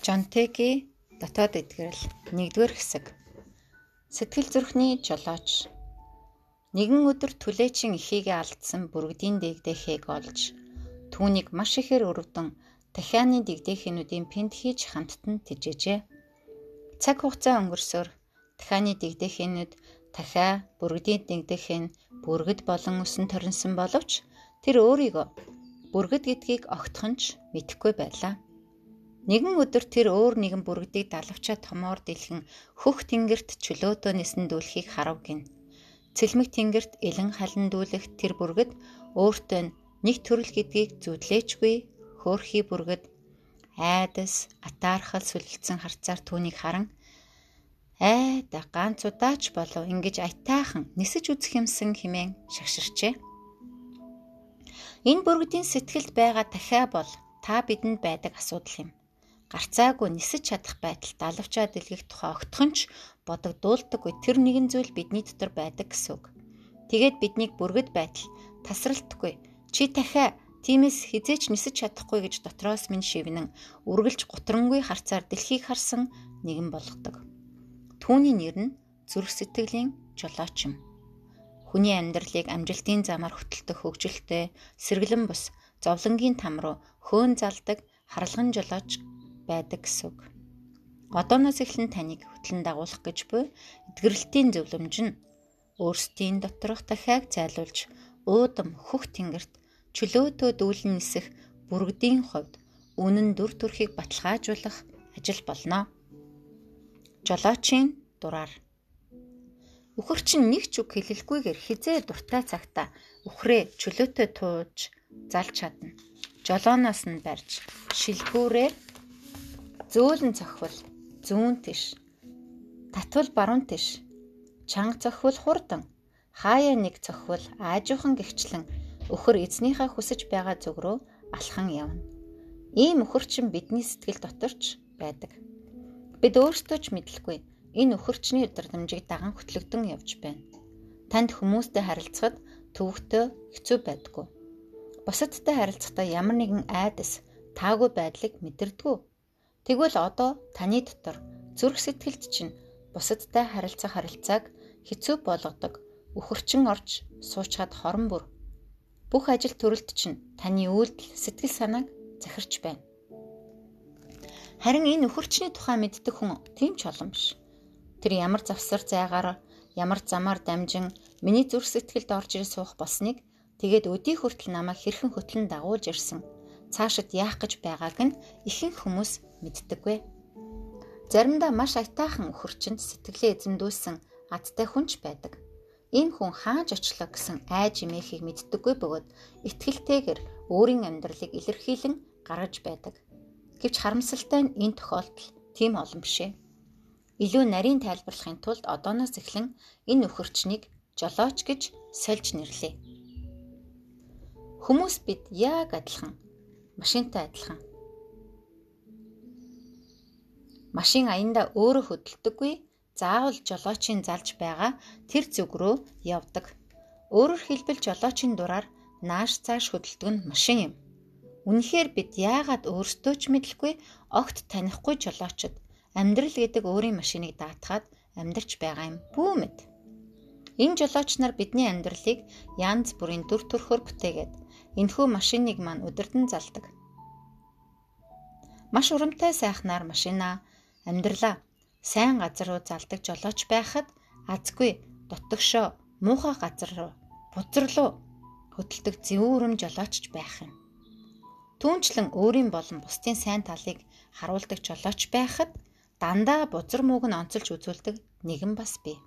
Жонтеги дотоод эдгэрэл 1-р хэсэг. Сэтгэл зүрхний жолооч. Нэгэн өдөр түлээчин эхийгээ алдсан бүргэдийн дэгдэхийг олж түүнийг маш ихээр өрөвдөн дахианы дэгдэхинүүдийн пинт хийж хамттан тижээжээ. Цаг хугацаа өнгөрсөөр дахианы дэгдэхинүүд дахиа бүргэдийн дэгдэхин бүргэд болон өсөн торинсон боловч тэр өөрийгөө бүргэд гэдгийг огтхонч мэдэхгүй байлаа. Нэгэн өдөр тэр өөр нэгэн бүргэдийг далавчаа томоор дэлхэн хөх тэнгэрт чөлөөтөө нэсэндүүлэхийг харав гин. Цэлмэг тэнгэрт элен халандүүлэх тэр бүргэд өөртөө нэг төрөл гэдгийг зүтлээчгүй хөөрхий бүргэд айдас атаархал сүлэлцэн харцаар түүнийг харан айда ганц удаач болов ингэж аятайхан нисэж үзэх юмсан химэн шагширчээ. Энэ бүргэдийн сэтгэлд байгаа дахиа бол та бидэнд байдаг асуудал юм гарцаагүй нисэж чадах байтал далавчаа дэлгэх тухай огтхонч бодогдуулдаггүй тэр нэгэн зүйл бидний дотор байдаг гэсэн үг. Тэгээд биднийг бүргэд байтал тасралтгүй чи дахиа тиймээс хизээч нисэж чадахгүй гэж дотроос минь шивнэн үргэлж гутрангүй харцаар дэлхийг харсан нэгэн болгодог. Түүний нэр нь зүрх сэтгэлийн жолооч юм. Хүний амьдралыг амжилтын замаар хөтэлдөх хөгжилтэй сэргэлэн бус зовлонгийн там руу хөөн залдаг харалган жолооч байдаг гэсэн үг. Одооноос эхлэн таныг хөтлөн дагуулах гэж буй эдгэрэлтийн зөвлөмж нь өөрсдийн доторх дахиаг зайлуулж уудам хөх тэнгэрт чөлөөтөө дүүлэн нисэх бүргэдийн хувьд үнэн дүр төрхийг баталгаажуулах ажил болно. Жолоочийн дураар Үхэр чинь нэг ч үг хэлэлгүйгээр хизээ дуртай цагта үхрээ чөлөөтөө тууж залж чадна. Жолооноос нь барьж шилгүүрээр Зөөлөн цохвол зүүн тиш. Татвал баруун тиш. Чанга цохвол хурдан. Хаяа нэг цохвол аажуухан гихчлэн өхөр эзнийхээ хүсэж байгаа зүг рүү алхан явна. Ийм өхөрчин бидний сэтгэл доторч байдаг. Бид өөрсдөө ч мэдлэхгүй энэ өхөрчний өдрөмжийг даган хөтлөгдөн явж байна. Танд хүмүүстэй харилцахад төвөгтэй хэцүү байдгүй. Бусадтай харилцахдаа ямар нэгэн айдас, таагүй байдлыг мэдэрдэггүй Тэгвэл одоо таны дотор зүрх сэтгэлд чинь бусадтай харилцах харилцааг хэцүү болгодог өхөрчин орж суучаад хорон бүр бүх ажил төрөлд чинь таны үйлдэл сэтгэл санааг захирч байна. Харин энэ өхөрчний тухай мэддэг хүн тийм ч олон биш. Тэр ямар завсар зайгаар ямар замаар дамжин миний зүрх сэтгэлд орж ирээ суух болсныг тэгээд өдий хүртэл намайг хэрхэн хөтлөн дагуулж ирсэн цаашид яах гэж байгааг нь ихэнх хүмүүс мэддэггүй. Заримдаа маш аятайхан өхөрчөнд сэтгэлээ эзэмдүүлсэн адтай хүнч байдаг. Энэ хүн хааж очлоо гэсэн айж имээхийг мэддэггүй бөгөөд итгэлтэйгээр өөрийн амьдралыг илэрхийлэн гаргаж байдаг. Гэвч харамсалтай нь энэ тохиолдол тийм олон бишээ. Илүү нарийн тайлбарлахын тулд одооноос эхлэн энэ өхөрчнийг жолооч гэж сольж нэрлэе. Хүмүүс бид яг адилхан машинтай адилхан. Машин аяндаа өөрөө хөдөлдөггүй заавал жолоочийн залж байгаа тэр зүг рүү явдаг. Өөрөөр хэлбэл жолоочийн дураар нааш цааш хөдөлдөг нь машин юм. Үнэхээр бид яагаад өөрсдөө ч мэдлэхгүй огт танихгүй жолоочд амьдрал гэдэг өөрийн машиныг даатгаад амьдарч байгаа юм бүү мэд. Энэ жолооч нар бидний амьдралыг янз бүрийн дүр төрхөөр бүтээгээд Энэхүү машиныг маань өдөрдөн залдаг. Маш урамтай сайхнаар машина амьдралаа сайн газар руу залдаг жолооч байхад азгүй дутгшоо муухай газар руу бузар руу хөдөлдөг зэвүүрэм жолоочч байх юм. Түүнчлэн өөрийн болон бусдын сайн талыг харуулдаг жолооч байхад дандаа бузар мууг нь онцолж үзүүлдэг нэгэн бас бий.